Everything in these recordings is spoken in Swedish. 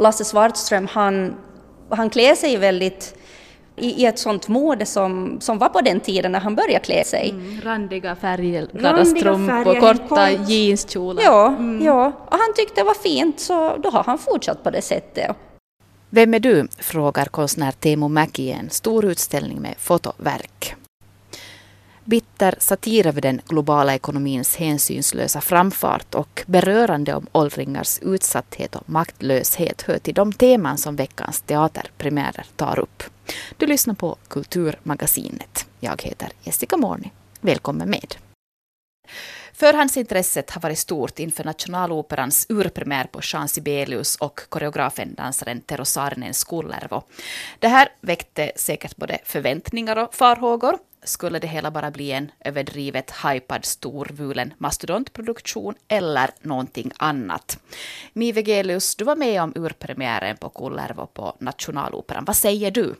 Lasse Svartström han, han klär sig väldigt i, i ett sånt mode som, som var på den tiden när han började klä sig. Mm, randiga färgglada strumpor, korta jeanskjolar. Ja, mm. ja, och han tyckte det var fint så då har han fortsatt på det sättet. Vem är du? frågar konstnär Teemu Mäki i en stor utställning med fotoverk. Bitter satir över den globala ekonomins hänsynslösa framfart och berörande om åldringars utsatthet och maktlöshet hör till de teman som veckans teaterpremiärer tar upp. Du lyssnar på Kulturmagasinet. Jag heter Jessica Morni. Välkommen med. Förhandsintresset har varit stort inför Nationaloperans urpremiär på Jean Sibelius och koreografen dansaren Tero Saarinen Skullervo. Det här väckte säkert både förväntningar och farhågor. Skulle det hela bara bli en överdrivet hypad storvulen mastodontproduktion eller någonting annat? Mi Vegelius, du var med om urpremiären på Kullervo på Nationaloperan. Vad säger du?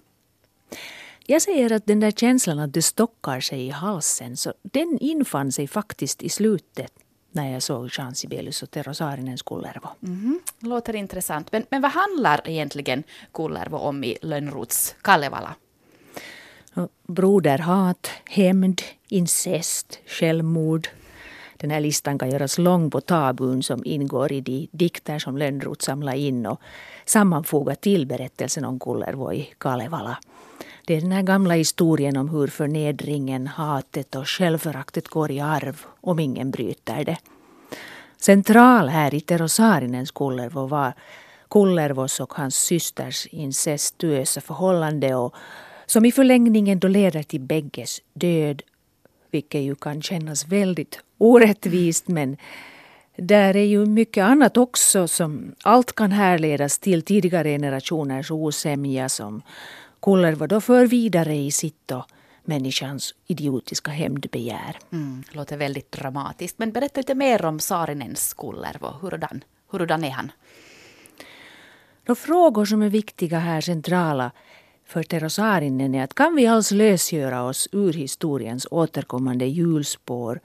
Jag säger att den där känslan att det stockar sig i halsen, så den infann sig faktiskt i slutet när jag såg Jean Sibelius och Tero Saarinens Kullervo. Mm -hmm. Låter intressant. Men, men vad handlar egentligen Kullervo om i Lönnroths Kalevala? Broderhat, hämnd, incest, självmord. Den här listan kan göras lång på tabun som ingår i de dikter som Lönnroth samlar in och sammanfogar till berättelsen om Kullervo i Kalevala. Det är den här gamla historien om hur förnedringen, hatet och självföraktet går i arv om ingen bryter det. Central här i Terosaarinens Kullervo var Kullervos och hans systers incestuösa förhållande och som i förlängningen då leder till bägges död, vilket ju kan kännas väldigt orättvist men där är ju mycket annat också som allt kan härledas till tidigare generationers osämja som Kullervo då för vidare i sitt och människans idiotiska hämndbegär. Mm, låter väldigt dramatiskt. Men berätta lite mer om Saarinens Kullervo. Hurdan, hurdan är han? De frågor som är viktiga här, centrala för Tero Saarinen är att kan vi alls lösgöra oss ur historiens återkommande hjulspår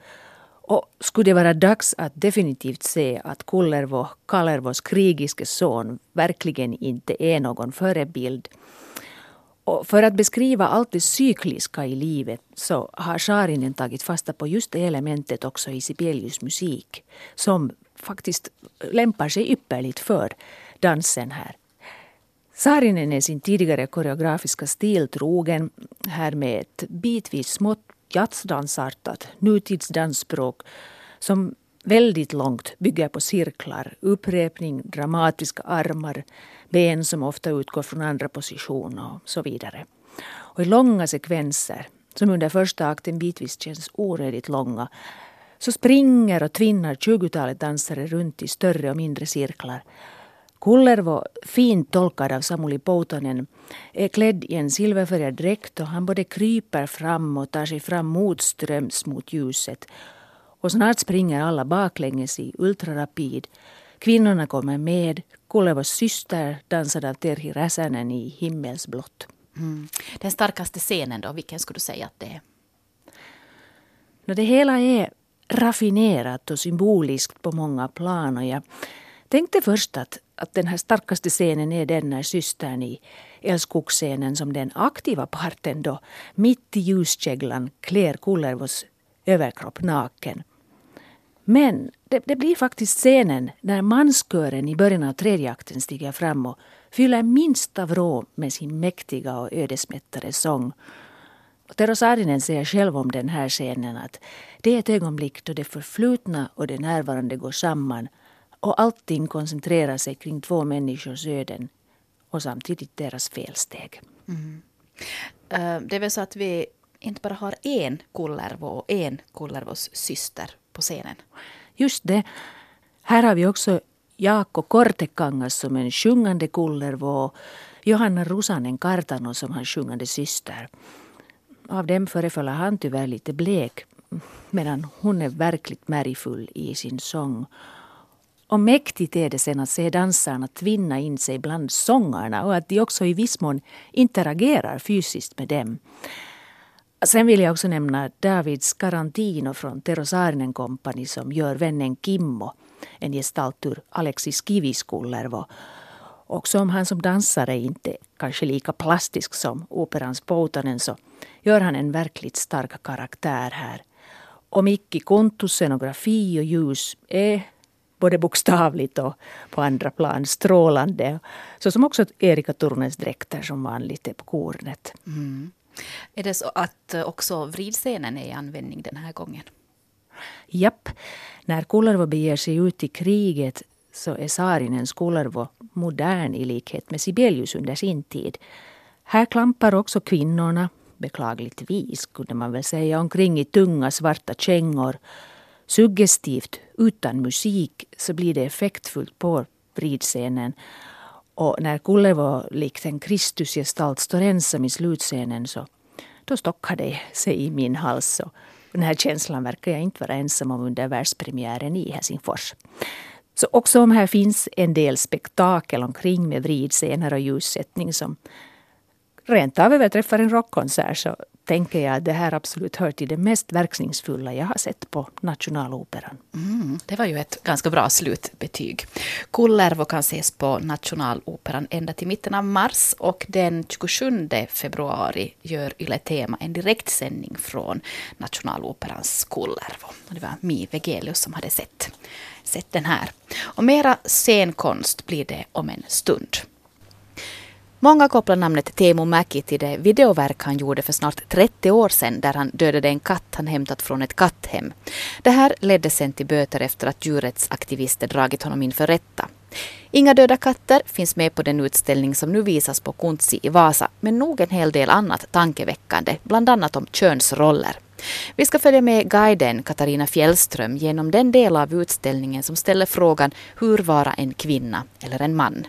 och skulle det vara dags att definitivt se att Kullervo, Kalervos krigiske son, verkligen inte är någon förebild och för att beskriva allt det cykliska i livet så har Saarinen tagit fasta på just det elementet också i Sibelius musik som faktiskt lämpar sig ypperligt för dansen här. Saarinen är sin tidigare koreografiska stil trogen här med ett bitvis smått jazzdansartat nutidsdansspråk som väldigt långt bygger på cirklar, upprepning, dramatiska armar, ben som ofta utgår från andra position och så vidare. Och i långa sekvenser, som under första akten bitvis känns oredigt långa, så springer och tvinnar 20-talet dansare runt i större och mindre cirklar. Kullervo, fint tolkad av Samuli Poutanen, är klädd i en silverfärgad dräkt och han både kryper fram och tar sig fram motströms mot ljuset. Och snart springer alla baklänges i ultrarapid Kvinnorna kommer med. Kullevos syster dansade av Terhi Räsänen i Himmelsblått. Mm. Den starkaste scenen då, vilken skulle du säga att det är? No, det hela är raffinerat och symboliskt på många plan. Och jag tänkte först att, att den här starkaste scenen är den när systern i älskogsscenen som den aktiva parten då mitt i ljuskäglan klär Kullervos överkropp naken. Men det, det, blir faktiskt scenen när manskören i början av tredje akten stiger fram och fyller minsta vrå med sin mäktiga och ödesmättade sång. Tero Saarinen säger själv om den här scenen att det är ett ögonblick då det förflutna och det närvarande går samman och allting koncentrerar sig kring två människors öden och samtidigt deras felsteg. Mm. Uh, det är väl så att vi inte bara har en Kullervo och en Kullervos syster på scenen. Just det. Här har vi också Jaakko Kortekangas som en sjungande Kullervo och Johanna Rusanen Kartano som hans sjungande syster. Av dem förefaller han tyvärr lite blek medan hon är verkligt märgfull i sin sång. Och mäktigt är det sen att se dansarna tvinna in sig bland sångarna och att de också i viss mån interagerar fysiskt med dem. Sen vill jag också nämna David Scarantino från Tero Saarinen Company som gör vännen Kimmo, en gestalt ur Alexis Kiviskullervo. Också om han som dansare inte är kanske lika plastisk som operans Poutanen så gör han en verkligt stark karaktär här. Och Mikki Kontus scenografi och ljus är både bokstavligt och på andra plan strålande. Så som också Erika Turnes dräkter som vanligt är på kornet. Mm. Är det så att också vridscenen är i användning den här gången? Japp. När Kullervo beger sig ut i kriget så är Saarinens Kullervo modern i likhet med Sibelius under sin tid. Här klampar också kvinnorna, beklagligtvis kunde man väl säga, omkring i tunga svarta kängor. Suggestivt, utan musik, så blir det effektfullt på vridscenen. Och när Kullevo, likt en Kristusgestalt står ensam i slutscenen så då stockar det sig i min hals. Och den här känslan verkar jag inte vara ensam om under världspremiären i Helsingfors. Så också om här finns en del spektakel omkring med vridscener och ljussättning som rent av överträffar en rockkonsert så tänker jag att det här absolut hör till det mest verkningsfulla jag har sett på Nationaloperan. Mm, det var ju ett ganska bra slutbetyg. Kullervo kan ses på Nationaloperan ända till mitten av mars och den 27 februari gör Yle Tema en direktsändning från Nationaloperans Kullervo. Och det var Mi Vegelius som hade sett, sett den här. Och mera scenkonst blir det om en stund. Många kopplar namnet Teemu Mäki till det videoverk han gjorde för snart 30 år sedan där han dödade en katt han hämtat från ett katthem. Det här ledde sen till böter efter att djurrättsaktivister dragit honom inför rätta. Inga döda katter finns med på den utställning som nu visas på Kuntsi i Vasa, men nog en hel del annat tankeväckande, bland annat om könsroller. Vi ska följa med guiden Katarina Fjällström genom den del av utställningen som ställer frågan hur vara en kvinna eller en man.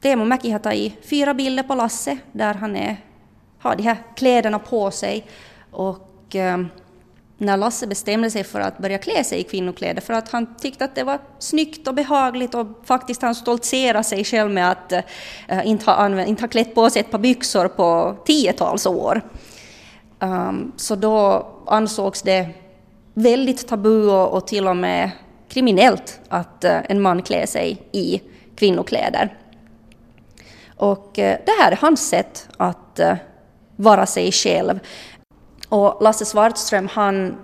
Teemu Mäki har tagit fyra bilder på Lasse där han är, har de här kläderna på sig. Och eh, när Lasse bestämde sig för att börja klä sig i kvinnokläder för att han tyckte att det var snyggt och behagligt och faktiskt han stoltserade sig själv med att eh, inte, ha använt, inte ha klätt på sig ett par byxor på tiotals år. Um, så då ansågs det väldigt tabu och, och till och med kriminellt att uh, en man klär sig i kvinnokläder. Och eh, det här är hans sätt att eh, vara sig själv. Och Lasse Svartström, han,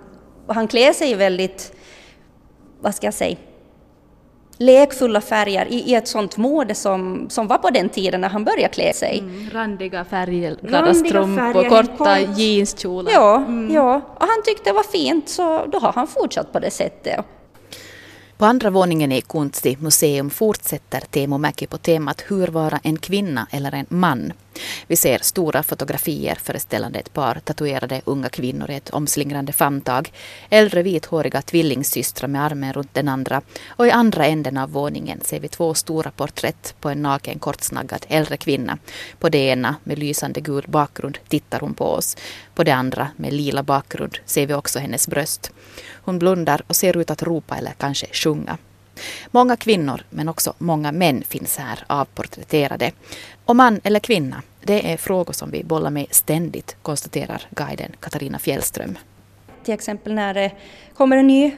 han klär sig väldigt, vad ska jag säga, lekfulla färger i, i ett sånt mode som, som var på den tiden när han började klä sig. Mm, randiga färgglada strumpor, korta jeanskjolar. Ja, mm. ja, och han tyckte det var fint så då har han fortsatt på det sättet. På andra våningen i Kunsti museum fortsätter Teemu Mäki på temat Hur vara en kvinna eller en man. Vi ser stora fotografier föreställande ett par tatuerade unga kvinnor i ett omslingrande famntag, äldre vithåriga tvillingsystrar med armen runt den andra och i andra änden av våningen ser vi två stora porträtt på en naken kortsnaggad äldre kvinna. På det ena med lysande gul bakgrund tittar hon på oss. På det andra med lila bakgrund ser vi också hennes bröst. Hon blundar och ser ut att ropa eller kanske sjunga. Många kvinnor, men också många män finns här avporträtterade. Och man eller kvinna, det är frågor som vi bollar med ständigt, konstaterar guiden Katarina Fjällström. Till exempel när det kommer en ny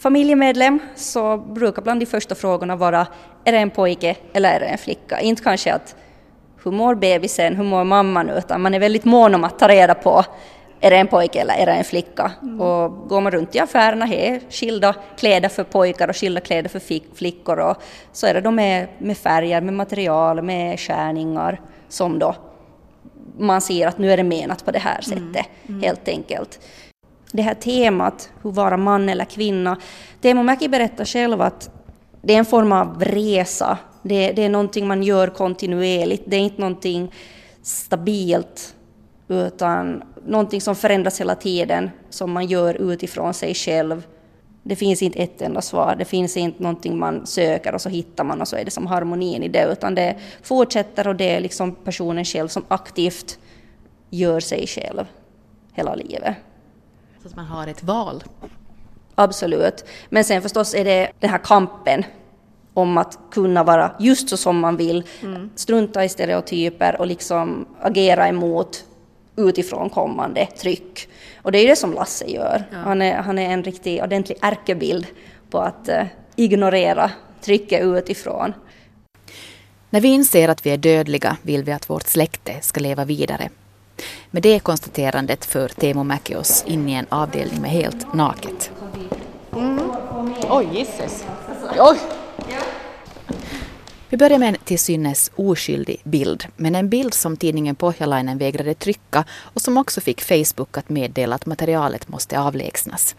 familjemedlem så brukar bland de första frågorna vara är det en pojke eller är det en flicka? Inte kanske att hur mår bebisen, hur mår mamman, utan man är väldigt mån om att ta reda på är det en pojke eller är det en flicka? Mm. Och går man runt i affärerna är skilda kläder för pojkar och skilda kläder för flickor och så är det då med, med färger, med material, med skärningar som då man ser att nu är det menat på det här mm. sättet mm. helt enkelt. Det här temat, hur vara man eller kvinna, Teemu Mäki berättar själv att det är en form av resa, det, det är någonting man gör kontinuerligt, det är inte någonting stabilt utan någonting som förändras hela tiden, som man gör utifrån sig själv. Det finns inte ett enda svar, det finns inte någonting man söker och så hittar man och så är det som harmonin i det, utan det fortsätter och det är liksom personen själv som aktivt gör sig själv hela livet. Så att man har ett val? Absolut. Men sen förstås är det den här kampen om att kunna vara just så som man vill, mm. strunta i stereotyper och liksom agera emot utifrån kommande tryck. Och det är det som Lasse gör. Ja. Han, är, han är en riktig ordentlig ärkebild på att uh, ignorera trycket utifrån. När vi inser att vi är dödliga vill vi att vårt släkte ska leva vidare. Med det konstaterandet för Teemu Mäki oss in i en avdelning med helt naket. Mm. Oj, gisses. Oj. Vi börjar med en till synes oskyldig bild, men en bild som tidningen Pohjalainen vägrade trycka och som också fick Facebook att meddela att materialet måste avlägsnas.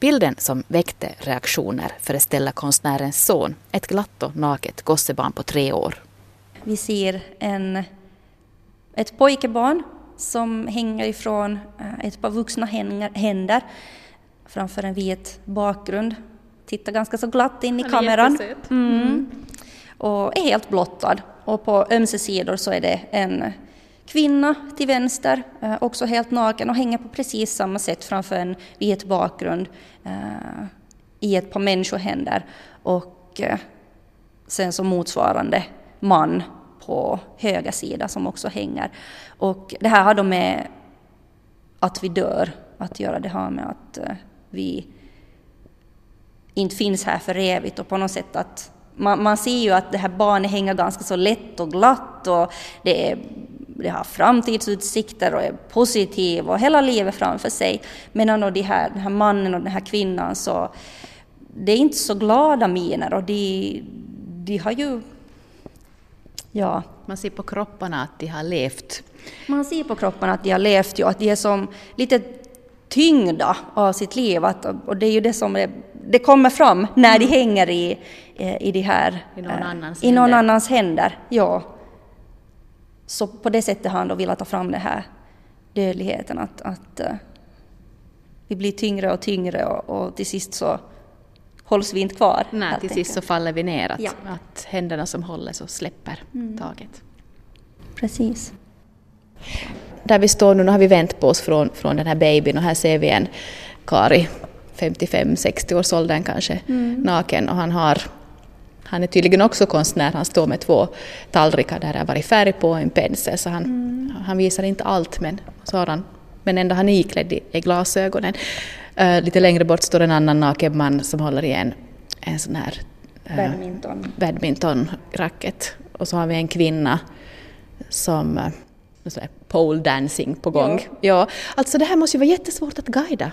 Bilden som väckte reaktioner föreställer konstnärens son, ett glatt och naket gossebarn på tre år. Vi ser en, ett pojkebarn som hänger ifrån eh, ett par vuxna händer framför en vit bakgrund. Tittar ganska så glatt in i kameran. Mm. Och är helt blottad. Och på ömse sidor så är det en kvinna till vänster, eh, också helt naken och hänger på precis samma sätt framför en vit bakgrund eh, i ett par människohänder. Och eh, sen så motsvarande man på höger sida som också hänger. Och det här har då med att vi dör att göra. Det har med att vi inte finns här för evigt och på något sätt att man, man ser ju att det här barnet hänger ganska så lätt och glatt och det är det har framtidsutsikter och är positiv och hela livet framför sig. Medan de här, den här mannen och den här kvinnan så det är inte så glada miner och de, de har ju Ja. Man ser på kropparna att de har levt. Man ser på kropparna att de har levt och att de är som lite tyngda av sitt liv. Att, och det är ju det som är, det kommer fram när de mm. hänger i, i, de här, I någon, annans, i någon annans händer. Ja. Så på det sättet har han då velat ta fram den här dödligheten, att, att uh, vi blir tyngre och tyngre och, och, till sist så hålls vi inte kvar. Nej, till sist så faller vi ner, att, ja. att händerna som håller så släpper mm. taget. Precis. Där vi står nu, nu har vi vänt på oss från, från den här babyn och här ser vi en Kari, 55-60 års åldern kanske, mm. naken och han har han är tydligen också konstnär, han står med två tallrikar där det har varit färg på och en pensel, så han, mm. han visar inte allt, men, så har han, men ändå han är iklädd i glasögonen. Uh, lite längre bort står en annan naken man som håller i en, en sån här uh, badminton. badmintonracket. Och så har vi en kvinna som uh, pole dancing på gång. Ja. ja. Alltså det här måste ju vara jättesvårt att guida.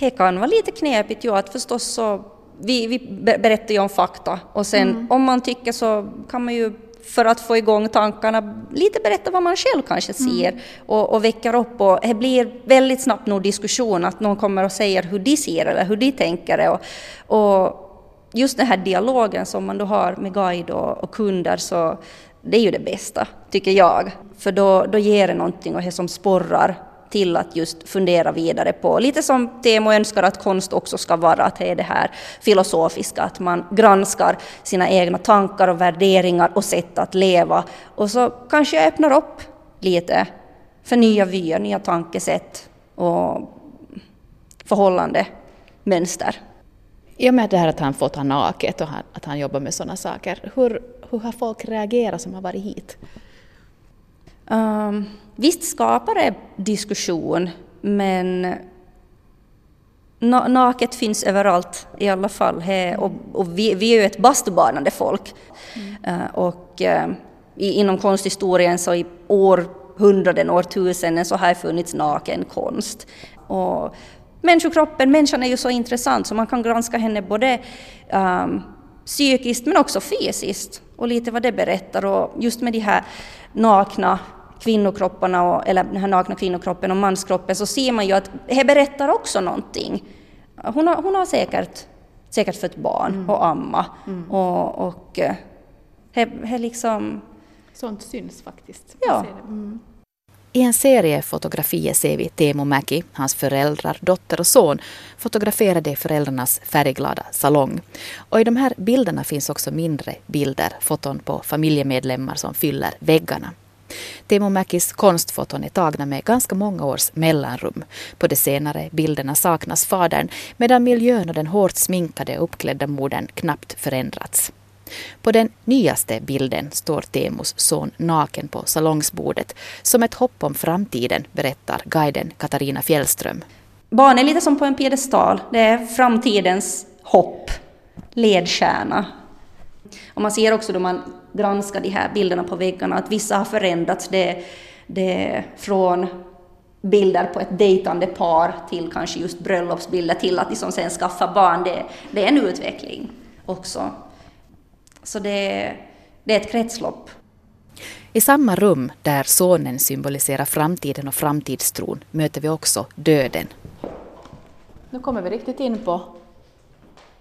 Det kan vara lite knepigt ju att förstås så vi, vi berättar ju om fakta och sen mm. om man tycker så kan man ju för att få igång tankarna lite berätta vad man själv kanske mm. ser mm. och, och väcker upp och det blir väldigt snabbt nog diskussion att någon kommer och säger hur de ser eller hur de tänker och, och just den här dialogen som man då har med guide och, och kunder så det är ju det bästa, tycker jag. För då, då ger det någonting och det som sporrar till att just fundera vidare på, lite som Temo önskar att konst också ska vara, att det är det här filosofiska, att man granskar sina egna tankar och värderingar och sätt att leva och så kanske jag öppnar upp lite för nya vyer, nya tankesätt och förhållande mönster. I och med det här att han fått han naket och att han jobbar med sådana saker, hur, hur har folk reagerat som har varit hit? Um, visst skapar det diskussion, men naket finns överallt i alla fall. och, och vi, vi, är ju ett bastubanande folk. Mm. Uh, och uh, i, inom konsthistorien så i århundraden, årtusenden så har det funnits naken konst. Och människokroppen, människan är ju så intressant så man kan granska henne både um, psykiskt men också fysiskt och lite vad det berättar. Och just med de här nakna kvinnokropparna, och, eller den här nakna kvinnokroppen och manskroppen, så ser man ju att det berättar också någonting. Hon har, hon har säkert, säkert fött barn mm. och amma. Mm. Och, och eh, det liksom... Sånt syns faktiskt. Ja. Mm. I en serie fotografier ser vi Teemu Mäki, hans föräldrar, dotter och son fotograferade i föräldrarnas färgglada salong. Och i de här bilderna finns också mindre bilder, foton på familjemedlemmar som fyller väggarna. Teemu Mäkis konstfoton är tagna med ganska många års mellanrum. På de senare bilderna saknas fadern medan miljön och den hårt sminkade och uppklädda modern knappt förändrats. På den nyaste bilden står Temus son naken på salongsbordet som ett hopp om framtiden, berättar guiden Katarina Fjällström. Barn är lite som på en piedestal. Det är framtidens hopp, ledstjärna. Och man ser också då man granska de här bilderna på väggarna, att vissa har förändrats. Det, det från bilder på ett dejtande par till kanske just bröllopsbilder till att de som sen skaffar barn. Det, det är en utveckling också. Så det, det är ett kretslopp. I samma rum där sonen symboliserar framtiden och framtidstron möter vi också döden. Nu kommer vi riktigt in på,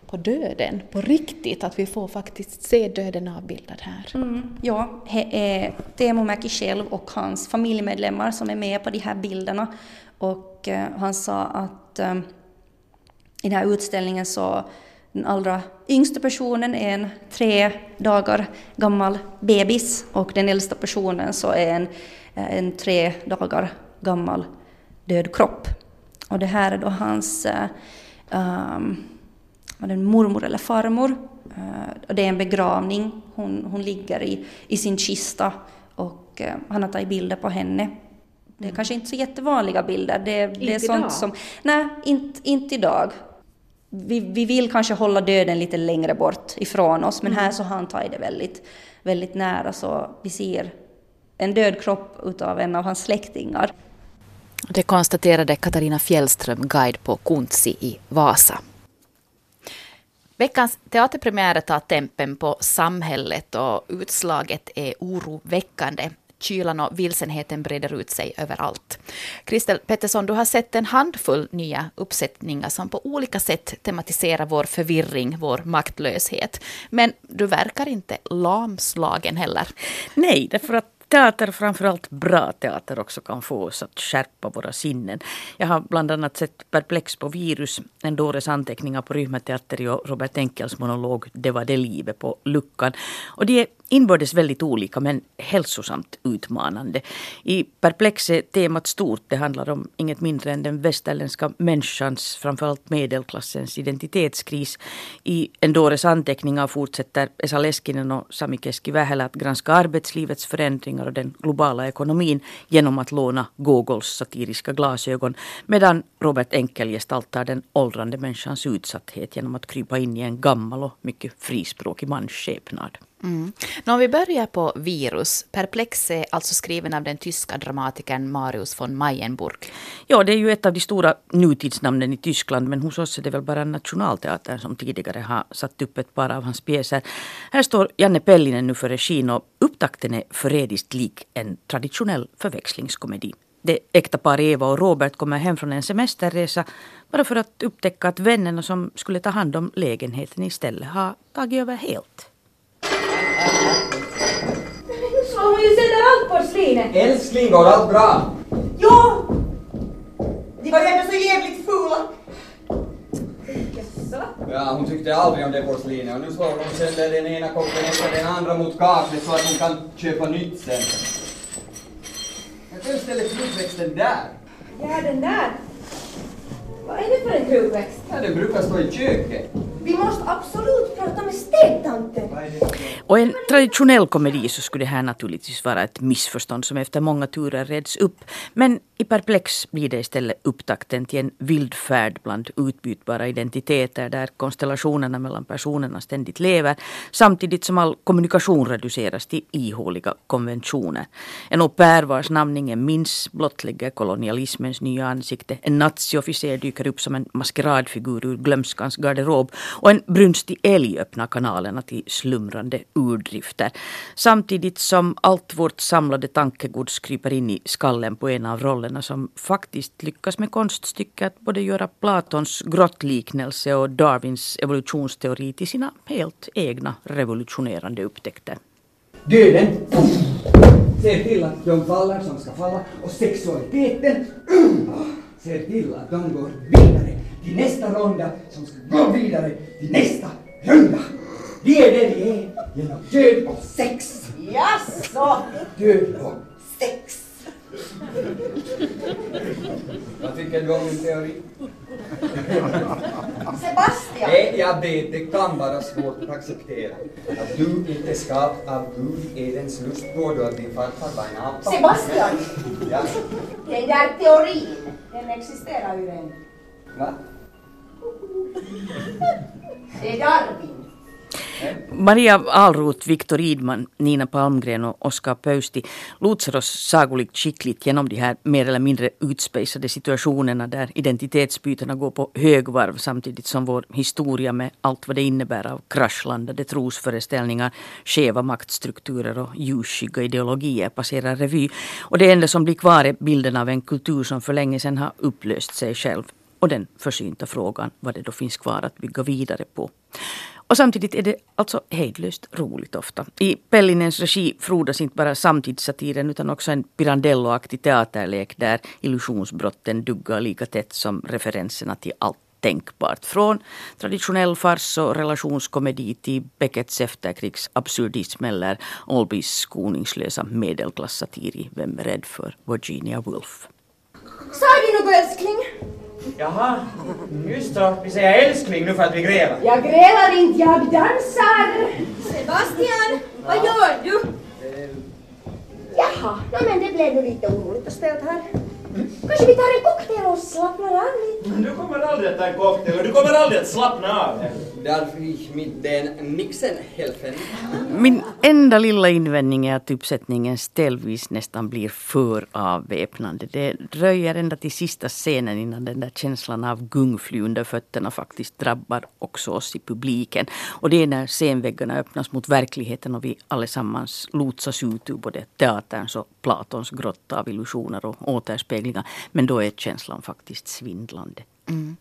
på döden, på riktigt, att vi får faktiskt se döden avbildad här. Mm, ja, det är eh, Teemu Mäki själv och hans familjemedlemmar som är med på de här bilderna. Och eh, han sa att eh, i den här utställningen så den allra yngsta personen är en tre dagar gammal bebis och den äldsta personen så är en, en tre dagar gammal död kropp. Och det här är då hans um, var mormor eller farmor. Uh, och det är en begravning. Hon, hon ligger i, i sin kista och uh, han har tagit bilder på henne. Det är kanske inte så jättevanliga bilder. Det, det är sånt idag? som... Nej, inte, inte idag vi, vi vill kanske hålla döden lite längre bort ifrån oss, men här mm. så har han tagit det väldigt, väldigt nära, så vi ser en död kropp utav en av hans släktingar. Det konstaterade Katarina Fjällström, guide på Kuntsi i Vasa. Veckans teaterpremiär tar tempen på samhället och utslaget är oroväckande kylan och vilsenheten breder ut sig överallt. Kristel Pettersson, du har sett en handfull nya uppsättningar som på olika sätt tematiserar vår förvirring, vår maktlöshet. Men du verkar inte lamslagen heller. Nej, därför att teater, framförallt bra teater också kan få oss att skärpa våra sinnen. Jag har bland annat sett Perplex på virus, en dåres anteckningar på Ryhmäteatteri och Robert Enkels monolog Det var det livet på luckan. Och de är inbördes väldigt olika men hälsosamt utmanande. I Perplex är temat stort. Det handlar om inget mindre än den västerländska människans, framförallt medelklassens identitetskris. I Endores anteckningar fortsätter Esa Leskinen och Sami Keski-Vähälä att granska arbetslivets förändringar och den globala ekonomin genom att låna Gogols satiriska glasögon medan Robert Enkel gestaltar den åldrande människans utsatthet genom att krypa in i en gammal och mycket frispråkig mansskepnad. Mm. om vi börjar på virus. Perplex är alltså skriven av den tyska dramatikern Marius von Mayenburg. Ja, det är ju ett av de stora nutidsnamnen i Tyskland men hos oss är det väl bara Nationalteatern som tidigare har satt upp ett par av hans pjäser. Här står Janne Pellinen nu för regin och upptakten är förrädiskt lik en traditionell förväxlingskomedi. Det äkta par Eva och Robert kommer hem från en semesterresa bara för att upptäcka att vännerna som skulle ta hand om lägenheten istället har tagit över helt. Så hon ju sönder allt porslinet. Älskling, går allt bra? Ja! De var ju ändå så jävligt fula. Ja, hon tyckte aldrig om det porslinet och nu slår hon sönder den ena koppen efter den andra mot kaklet så att hon kan köpa nytt sen. Jag kan ställa krukväxten där. Ja, den där. Vad är det för en krukväxt? Ja, den brukar stå i köket. Vi måste absolut prata med städtanten. Och en traditionell komedi så skulle det här naturligtvis vara ett missförstånd som efter många turer reds upp. Men i Perplex blir det istället upptakten till en vild färd bland utbytbara identiteter där konstellationerna mellan personerna ständigt lever samtidigt som all kommunikation reduceras till ihåliga konventioner. En au pair vars namn ingen minns blottlägger kolonialismens nya ansikte. En naziofficer dyker upp som en maskeradfigur ur glömskans garderob och en brunstig älg öppnar kanalerna till slumrande urdrifter. Samtidigt som allt vårt samlade tankegods kryper in i skallen på en av rollerna som faktiskt lyckas med konststycket att både göra Platons grottliknelse och Darwins evolutionsteori till sina helt egna revolutionerande upptäckter. Döden ser till att de faller som ska falla och sexualiteten ser till att de går vidare till nästa runda som ska gå vidare till nästa runda. Det är det vi är genom död och sex. Jaså? Död och sex. Vad tycker du om min teori? Sebastian! Nej, jag vet, det kan vara svårt att acceptera. Att du inte är skapt av Gud, Edens lustgård och att din farfar var en apa. Sebastian! Ja? Den där teorin, den existerar ju än. Va? Det är Darwin. Maria Alroth, Viktor Idman, Nina Palmgren och Oskar Pöysti lotsar oss sagolikt skickligt genom de här mer eller mindre utspejsade situationerna där identitetsbytena går på högvarv samtidigt som vår historia med allt vad det innebär av kraschlandade trosföreställningar, skeva maktstrukturer och ljusskygga ideologier passerar revy. Och det enda som blir kvar är bilden av en kultur som för länge sedan har upplöst sig själv. Och den försynta frågan vad det då finns kvar att bygga vidare på. Och samtidigt är det alltså hejdlöst roligt ofta. I Pellinens regi frodas inte bara samtidssatiren utan också en Pirandello-aktig teaterlek där illusionsbrotten duggar lika tätt som referenserna till allt tänkbart. Från traditionell fars och relationskomedi till Becketts efterkrigsabsurdism eller Albys skoningslösa medelklassatir i Vem är rädd för Virginia Woolf. Sa du något älskling? Jaha, just så. Vi säger älskling nu för att vi grälar. Jag grälar inte, jag dansar. Sebastian, vad gör du? Jaha, no, men det blev nu lite oroligt och stelt här. Kanske vi tar en cocktail och slappnar av lite? Du kommer aldrig att ta en cocktail och du kommer aldrig att slappna av. Darf ich mit den Nixen helfen? Min enda lilla invändning är att uppsättningen ställvis nästan blir för avväpnande. Det dröjer ända till sista scenen innan den där känslan av gungfly under fötterna faktiskt drabbar också oss i publiken. Och det är när scenväggarna öppnas mot verkligheten och vi allesammans lotsas ut ur både teaterns och Platons grotta av illusioner och återspeglingar. Men då är känslan faktiskt svindlande. Mm.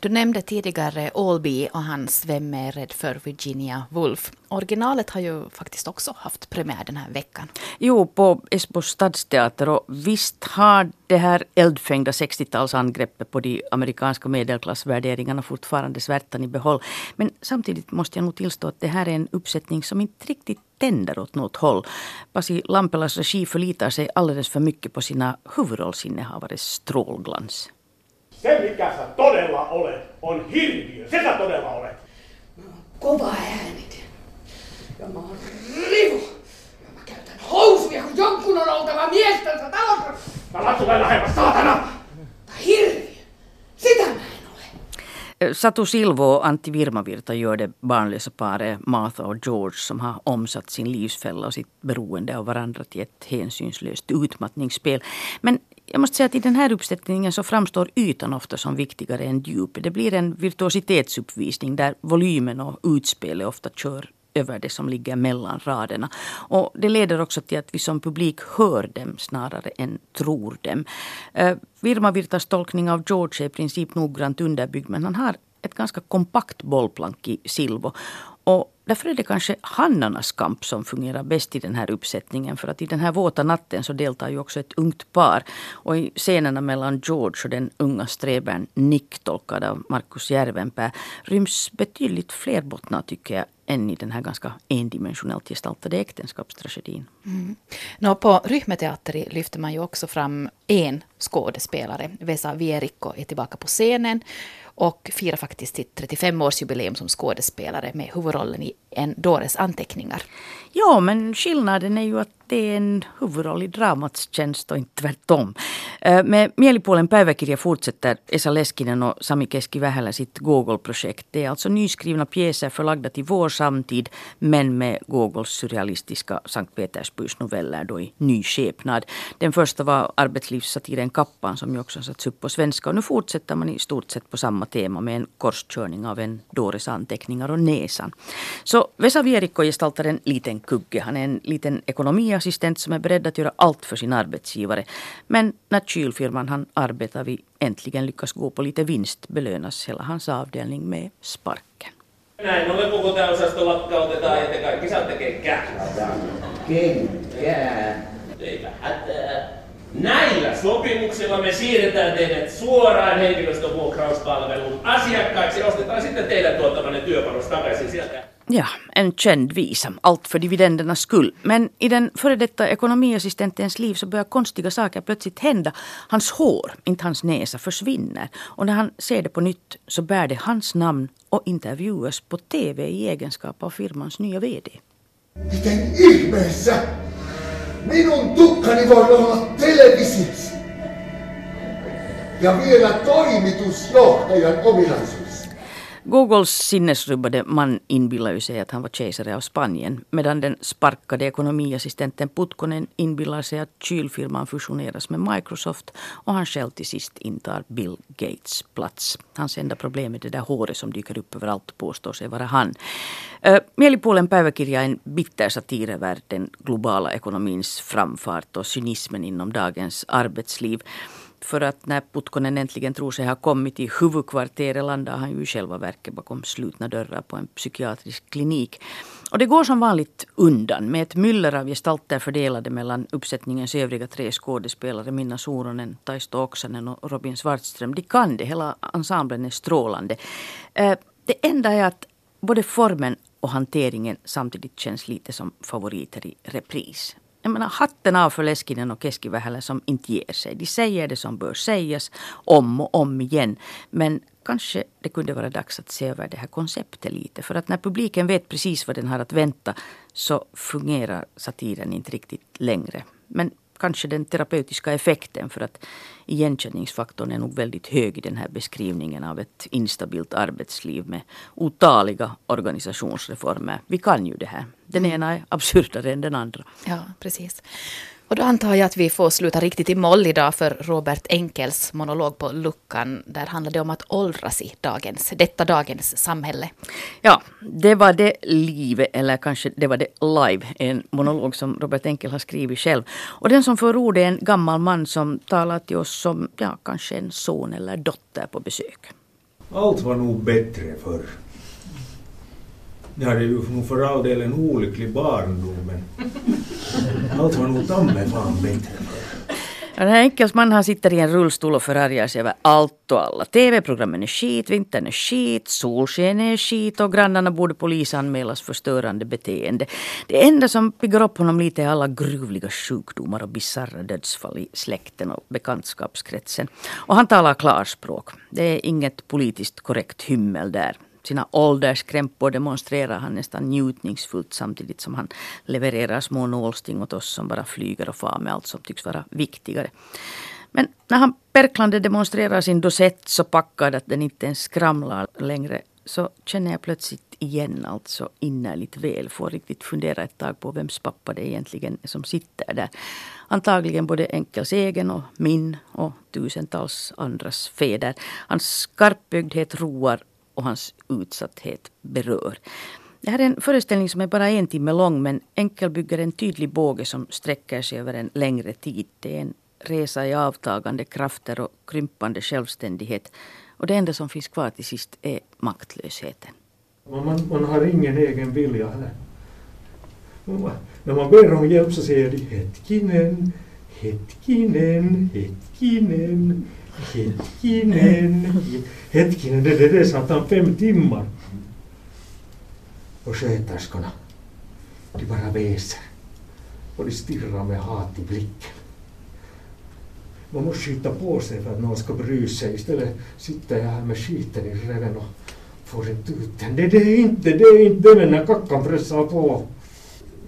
Du nämnde tidigare Allby och hans Vem är rädd för Virginia Woolf. Originalet har ju faktiskt också haft premiär den här veckan. Jo, på Esbo stadsteater. Och visst har det här eldfängda 60-talsangreppet på de amerikanska medelklassvärderingarna fortfarande svärtan i behåll. Men samtidigt måste jag nog tillstå att det här är en uppsättning som inte riktigt tänder åt något håll. Pasi Lampelas regi förlitar sig alldeles för mycket på sina huvudrollsinnehavares strålglans. Se mikä sä todella olet, on hirviö. Se sä todella olet. Kova äänit. Ja mä oon rivu. Ja mä käytän housuja, kun jonkun on oltava miestänsä talossa. Mä latsu vähän lähemmäs, saatana! Tai hirviö. Sitä mä en ole. Satu Silvo och Antti Virmavirta gör det barnlösa paret Martha och George som har omsatt sin livsfälla och sitt beroende av varandra till ett hänsynslöst utmattningsspel. Men jag måste säga att i den här uppsättningen så framstår ytan ofta som viktigare än djupet. Det blir en virtuositetsuppvisning där volymen och utspelet ofta kör över det som ligger mellan raderna. Och det leder också till att vi som publik hör dem snarare än tror dem. Uh, Virma Virtas tolkning av George är i princip noggrant underbyggd men han har ett ganska kompakt bollplank i Silvo. Och därför är det kanske hannarnas kamp som fungerar bäst i den här uppsättningen. För att i den här våta natten så deltar ju också ett ungt par. Och i scenerna mellan George och den unga sträbern Nick, tolkad av Markus Järvenpää, ryms betydligt fler bottnar tycker jag än i den här ganska endimensionellt gestaltade äktenskapstragedin. Mm. Nå, på Ryhmäteatteri lyfter man ju också fram en skådespelare. Vesa Vierikko är tillbaka på scenen och firar faktiskt sitt 35-årsjubileum som skådespelare med huvudrollen i En dåres anteckningar. Ja, men skillnaden är ju att det är en huvudroll i dramats tjänst och inte tvärtom. Eh, med Mielipuolen päiväkirja fortsätter Esa Leskinen och Sami Keski-Vähälä sitt Gogol-projekt. Det är alltså nyskrivna pjäser förlagda till vår samtid men med Gogols surrealistiska Sankt Petersburgs noveller då i ny skepnad. Den första var arbetslivssatiren Kappan som ju också satts upp på svenska och nu fortsätter man i stort sett på samma tema med en korskörning av en dåres anteckningar och näsan. Så Vesa Vierikko gestaltar en liten kugge. Han är en liten ekonomiassistent som är beredd att göra allt för sin arbetsgivare. Men när kylfirman han arbetar vid äntligen lyckas gå på lite vinst belönas hela hans avdelning med sparken. Näin ollen koko tämä osasto lakkautetaan ja te kaikki saatte kenkää. Kenkää. Eipä hätää. Näillä sopimuksilla me siirretään teidät suoraan henkilöstövuokrauspalvelun asiakkaiksi. Ostetaan sitten teidän tuottamanne työpanos takaisin sieltä. Ja, en känd visa. Allt för dividendernas skull. Men i den före detta ekonomiassistentens liv så börjar konstiga saker plötsligt hända. Hans hår, inte hans näsa, försvinner. Och när han ser det på nytt så bär det hans namn och intervjuas på TV i egenskap av firmans nya VD. Miten ihmeessä minun tukkani voi olla televisiossa? Ja vielä toimitusjohtajan ominaisuus. Googles sinnesrubbade man inbillar sig att han var kejsare av Spanien medan den sparkade ekonomiassistenten Putkonen inbillar sig att kylfirman fusioneras med Microsoft och han själv till sist intar Bill Gates plats. Hans enda problem är det där håret som dyker upp överallt och påstår sig vara han. Uh, Mielipuolen päiväkirja är en bitter satir över den globala ekonomins framfart och cynismen inom dagens arbetsliv. För att när Putkonen äntligen tror sig ha kommit till huvudkvarteret landar han ju i själva verket bakom slutna dörrar på en psykiatrisk klinik. Och det går som vanligt undan med ett myller av gestalter fördelade mellan uppsättningens övriga tre skådespelare Minna Soronen, Taisto Oksanen och Robin Svartström. De kan det, hela ensemblen är strålande. Eh, det enda är att både formen och hanteringen samtidigt känns lite som favoriter i repris jag menar, hatten av för Leskinen och Keskivähälä som inte ger sig. De säger det som bör sägas om och om igen. Men kanske det kunde vara dags att se över det här konceptet lite. För att när publiken vet precis vad den har att vänta så fungerar satiren inte riktigt längre. Men kanske den terapeutiska effekten för att igenkänningsfaktorn är nog väldigt hög i den här beskrivningen av ett instabilt arbetsliv med otaliga organisationsreformer. Vi kan ju det här. Den ena är absurdare än den andra. Ja, precis. Och då antar jag att vi får sluta riktigt i moll idag för Robert Enkels monolog på luckan. Där handlar det om att åldras i dagens, detta dagens samhälle. Ja, det var det livet, eller kanske det var det live. En monolog som Robert Enkel har skrivit själv. Och den som för ord är en gammal man som talar till oss som ja, kanske en son eller dotter på besök. Allt var nog bättre förr. Det hade ju för all del en olycklig barndom men allt var nog ta mig fan bättre förr. Den här enkelsman han sitter i en rullstol och förargar sig över allt och alla. TV-programmen är skit, vintern är skit, solsken är skit och grannarna borde polisanmälas för störande beteende. Det enda som piggar upp honom lite är alla gruvliga sjukdomar och bisarra dödsfall i släkten och bekantskapskretsen. Och han talar klarspråk. Det är inget politiskt korrekt hymmel där sina ålderskrämpor demonstrerar han nästan njutningsfullt samtidigt som han levererar små nålsting åt oss som bara flyger och far med allt som tycks vara viktigare. Men när han perklande demonstrerar sin dosett så packad att den inte ens skramlar längre så känner jag plötsligt igen allt så innerligt väl. Får riktigt fundera ett tag på vems pappa det egentligen är som sitter där. Antagligen både Enkels egen och min och tusentals andras fäder. Hans skarpögdhet roar och hans utsatthet berör. Det här är en föreställning som är bara en timme lång men Enkel bygger en tydlig båge som sträcker sig över en längre tid. Det är en resa i avtagande krafter och krympande självständighet. Och det enda som finns kvar till sist är maktlösheten. Man, man har ingen egen vilja här. När man ber om hjälp så säger de Hetkinen, Hetkinen, Hetkinen. Hetkinen, hetkinen, det, det, det satt fem timmar. Och sköterskorna, de bara väser. Och de stirrar med hat i blicken. Man måste skita på sig för att någon ska bry sig. Istället sitter jag här med skiten i reven och får inte ut den. Det, det är inte, det är inte den när kackan pressar på.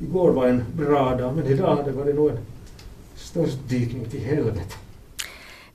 Igår var en bra dag, men idag hade det varit nog en störtdykning till helvete.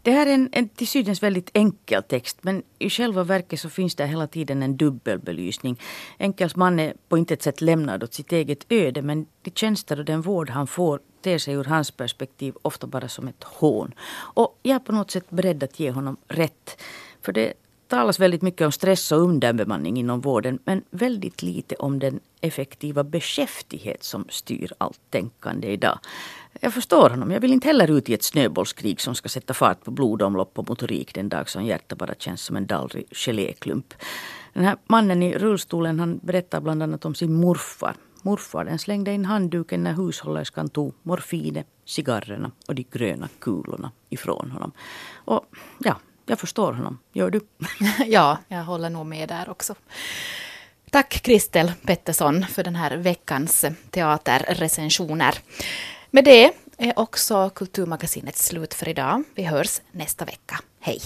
Det här är en, en till synes väldigt enkel text men i själva verket så finns det hela tiden en dubbelbelysning. Enkels man är på intet sätt lämnad åt sitt eget öde men de tjänster och den vård han får ter sig ur hans perspektiv ofta bara som ett hån. Och jag är på något sätt beredd att ge honom rätt. För det talas väldigt mycket om stress och underbemanning inom vården men väldigt lite om den effektiva beskäftighet som styr allt tänkande idag. Jag förstår honom. Jag vill inte heller ut i ett snöbollskrig som ska sätta fart på blodomlopp och motorik den dag som hjärtat bara känns som en dallrig geléklump. Den här mannen i rullstolen han berättar bland annat om sin morfar. Morfar den slängde in handduken när hushållerskan tog morfinet, cigarrerna och de gröna kulorna ifrån honom. Och ja, jag förstår honom. Gör du? ja, jag håller nog med där också. Tack Kristel Pettersson för den här veckans teaterrecensioner. Med det är också Kulturmagasinet slut för idag. Vi hörs nästa vecka. Hej!